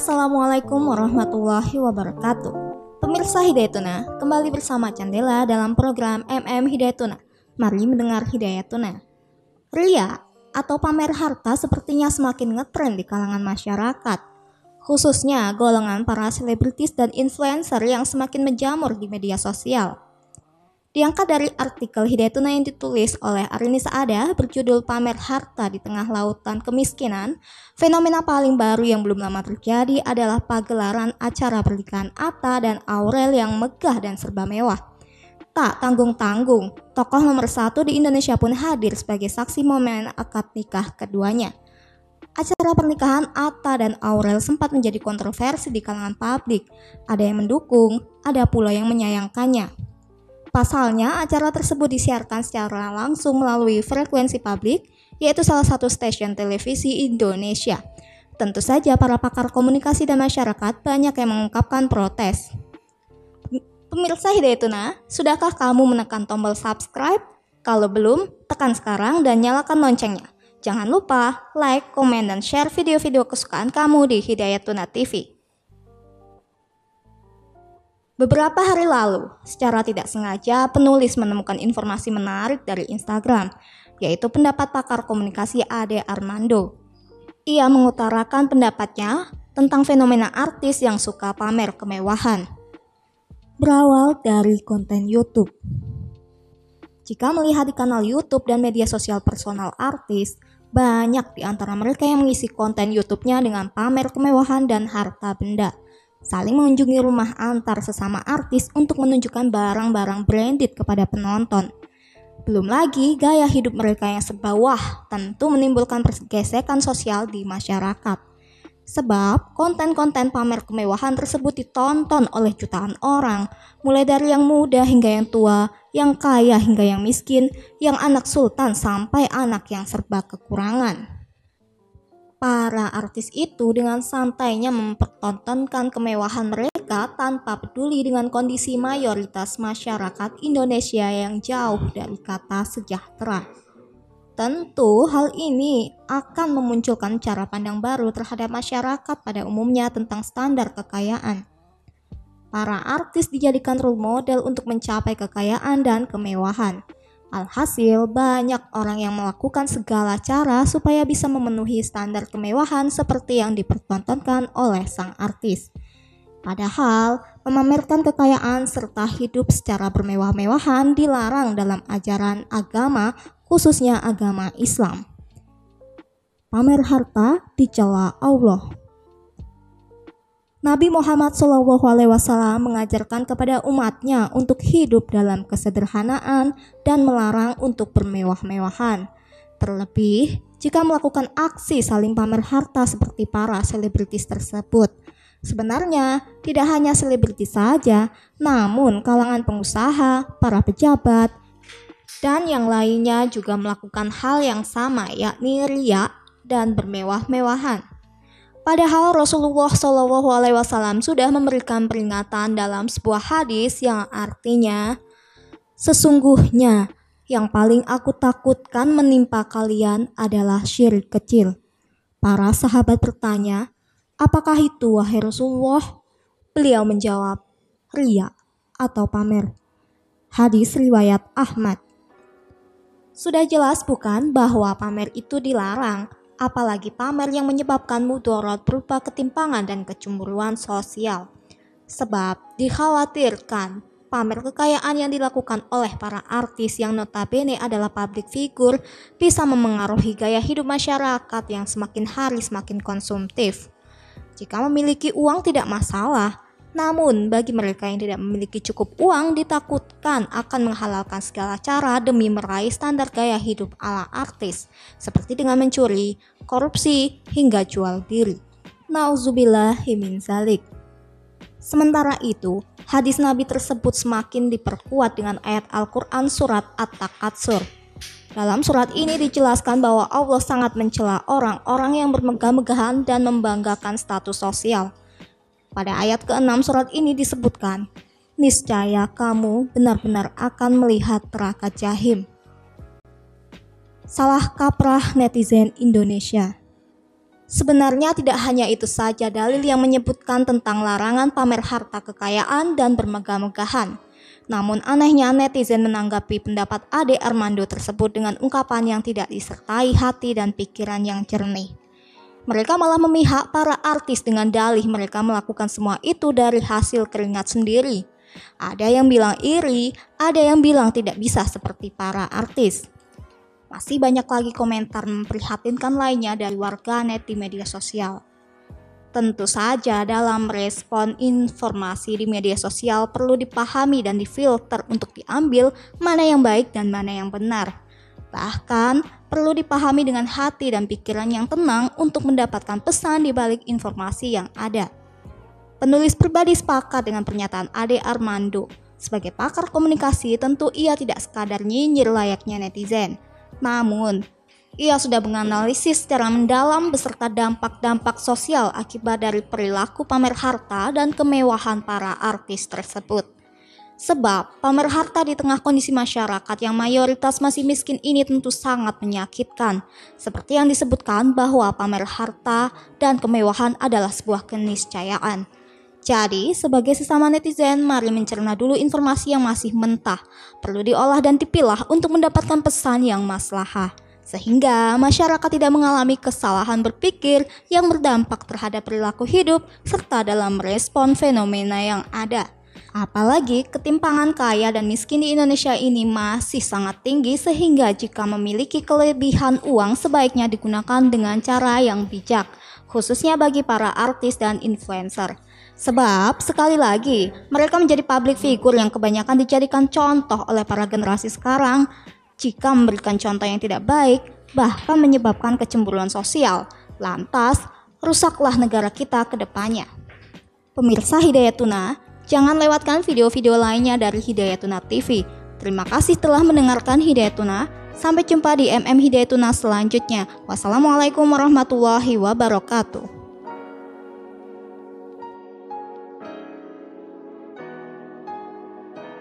Assalamualaikum warahmatullahi wabarakatuh. Pemirsa Hidayatuna, kembali bersama Candela dalam program MM Hidayatuna. Mari mendengar Hidayatuna. Ria atau pamer harta sepertinya semakin ngetren di kalangan masyarakat. Khususnya golongan para selebritis dan influencer yang semakin menjamur di media sosial. Diangkat dari artikel Hidayatuna yang ditulis oleh Arini Saada berjudul Pamer Harta di Tengah Lautan Kemiskinan, fenomena paling baru yang belum lama terjadi adalah pagelaran acara pernikahan Atta dan Aurel yang megah dan serba mewah. Tak tanggung-tanggung, tokoh nomor satu di Indonesia pun hadir sebagai saksi momen akad nikah keduanya. Acara pernikahan Atta dan Aurel sempat menjadi kontroversi di kalangan publik. Ada yang mendukung, ada pula yang menyayangkannya. Pasalnya, acara tersebut disiarkan secara langsung melalui frekuensi publik, yaitu salah satu stasiun televisi Indonesia. Tentu saja para pakar komunikasi dan masyarakat banyak yang mengungkapkan protes. Pemirsa Hidayatuna, sudahkah kamu menekan tombol subscribe? Kalau belum, tekan sekarang dan nyalakan loncengnya. Jangan lupa like, komen, dan share video-video kesukaan kamu di Hidayatuna TV. Beberapa hari lalu, secara tidak sengaja, penulis menemukan informasi menarik dari Instagram, yaitu pendapat pakar komunikasi Ade Armando. Ia mengutarakan pendapatnya tentang fenomena artis yang suka pamer kemewahan. Berawal dari konten YouTube. Jika melihat di kanal YouTube dan media sosial personal artis, banyak di antara mereka yang mengisi konten YouTube-nya dengan pamer kemewahan dan harta benda saling mengunjungi rumah antar sesama artis untuk menunjukkan barang-barang branded kepada penonton. Belum lagi gaya hidup mereka yang serba wah tentu menimbulkan pergesekan sosial di masyarakat. Sebab konten-konten pamer kemewahan tersebut ditonton oleh jutaan orang, mulai dari yang muda hingga yang tua, yang kaya hingga yang miskin, yang anak sultan sampai anak yang serba kekurangan para artis itu dengan santainya mempertontonkan kemewahan mereka tanpa peduli dengan kondisi mayoritas masyarakat Indonesia yang jauh dari kata sejahtera. Tentu hal ini akan memunculkan cara pandang baru terhadap masyarakat pada umumnya tentang standar kekayaan. Para artis dijadikan role model untuk mencapai kekayaan dan kemewahan Alhasil, banyak orang yang melakukan segala cara supaya bisa memenuhi standar kemewahan seperti yang dipertontonkan oleh sang artis. Padahal, memamerkan kekayaan serta hidup secara bermewah-mewahan dilarang dalam ajaran agama, khususnya agama Islam. Pamer harta dicela Allah. Nabi Muhammad SAW mengajarkan kepada umatnya untuk hidup dalam kesederhanaan dan melarang untuk bermewah-mewahan. Terlebih, jika melakukan aksi saling pamer harta seperti para selebritis tersebut. Sebenarnya, tidak hanya selebritis saja, namun kalangan pengusaha, para pejabat, dan yang lainnya juga melakukan hal yang sama yakni riak dan bermewah-mewahan. Padahal Rasulullah Shallallahu Alaihi Wasallam sudah memberikan peringatan dalam sebuah hadis yang artinya sesungguhnya yang paling aku takutkan menimpa kalian adalah syirik kecil. Para sahabat bertanya, apakah itu wahai Rasulullah? Beliau menjawab, ria atau pamer. Hadis riwayat Ahmad. Sudah jelas bukan bahwa pamer itu dilarang, apalagi pamer yang menyebabkan mudorot berupa ketimpangan dan kecemburuan sosial. Sebab dikhawatirkan pamer kekayaan yang dilakukan oleh para artis yang notabene adalah public figure bisa memengaruhi gaya hidup masyarakat yang semakin hari semakin konsumtif. Jika memiliki uang tidak masalah, namun, bagi mereka yang tidak memiliki cukup uang, ditakutkan akan menghalalkan segala cara demi meraih standar gaya hidup ala artis, seperti dengan mencuri, korupsi, hingga jual diri. Nauzubillah himin zalik. Sementara itu, hadis Nabi tersebut semakin diperkuat dengan ayat Al-Quran surat At-Takatsur. Dalam surat ini dijelaskan bahwa Allah sangat mencela orang-orang yang bermegah-megahan dan membanggakan status sosial pada ayat ke-6 surat ini disebutkan, niscaya kamu benar-benar akan melihat neraka jahim. Salah kaprah netizen Indonesia. Sebenarnya tidak hanya itu saja dalil yang menyebutkan tentang larangan pamer harta kekayaan dan bermegah-megahan. Namun anehnya netizen menanggapi pendapat Ade Armando tersebut dengan ungkapan yang tidak disertai hati dan pikiran yang jernih. Mereka malah memihak para artis dengan dalih mereka melakukan semua itu dari hasil keringat sendiri. Ada yang bilang iri, ada yang bilang tidak bisa seperti para artis. Masih banyak lagi komentar memprihatinkan lainnya dari warga net di media sosial. Tentu saja dalam respon informasi di media sosial perlu dipahami dan difilter untuk diambil mana yang baik dan mana yang benar. Bahkan perlu dipahami dengan hati dan pikiran yang tenang untuk mendapatkan pesan di balik informasi yang ada. Penulis pribadi sepakat dengan pernyataan Ade Armando. Sebagai pakar komunikasi, tentu ia tidak sekadar nyinyir layaknya netizen, namun, ia sudah menganalisis secara mendalam beserta dampak-dampak sosial akibat dari perilaku pamer harta dan kemewahan para artis tersebut. Sebab pamer harta di tengah kondisi masyarakat yang mayoritas masih miskin ini tentu sangat menyakitkan. Seperti yang disebutkan bahwa pamer harta dan kemewahan adalah sebuah keniscayaan. Jadi, sebagai sesama netizen, mari mencerna dulu informasi yang masih mentah. Perlu diolah dan dipilah untuk mendapatkan pesan yang maslahah. Sehingga masyarakat tidak mengalami kesalahan berpikir yang berdampak terhadap perilaku hidup serta dalam respon fenomena yang ada. Apalagi ketimpangan kaya dan miskin di Indonesia ini masih sangat tinggi sehingga jika memiliki kelebihan uang sebaiknya digunakan dengan cara yang bijak, khususnya bagi para artis dan influencer. Sebab sekali lagi mereka menjadi public figure yang kebanyakan dijadikan contoh oleh para generasi sekarang jika memberikan contoh yang tidak baik bahkan menyebabkan kecemburuan sosial. Lantas rusaklah negara kita ke depannya. Pemirsa Hidayatuna, jangan lewatkan video-video lainnya dari Hidayatuna TV. Terima kasih telah mendengarkan Hidayatuna. Sampai jumpa di MM Hidayatuna selanjutnya. Wassalamualaikum warahmatullahi wabarakatuh.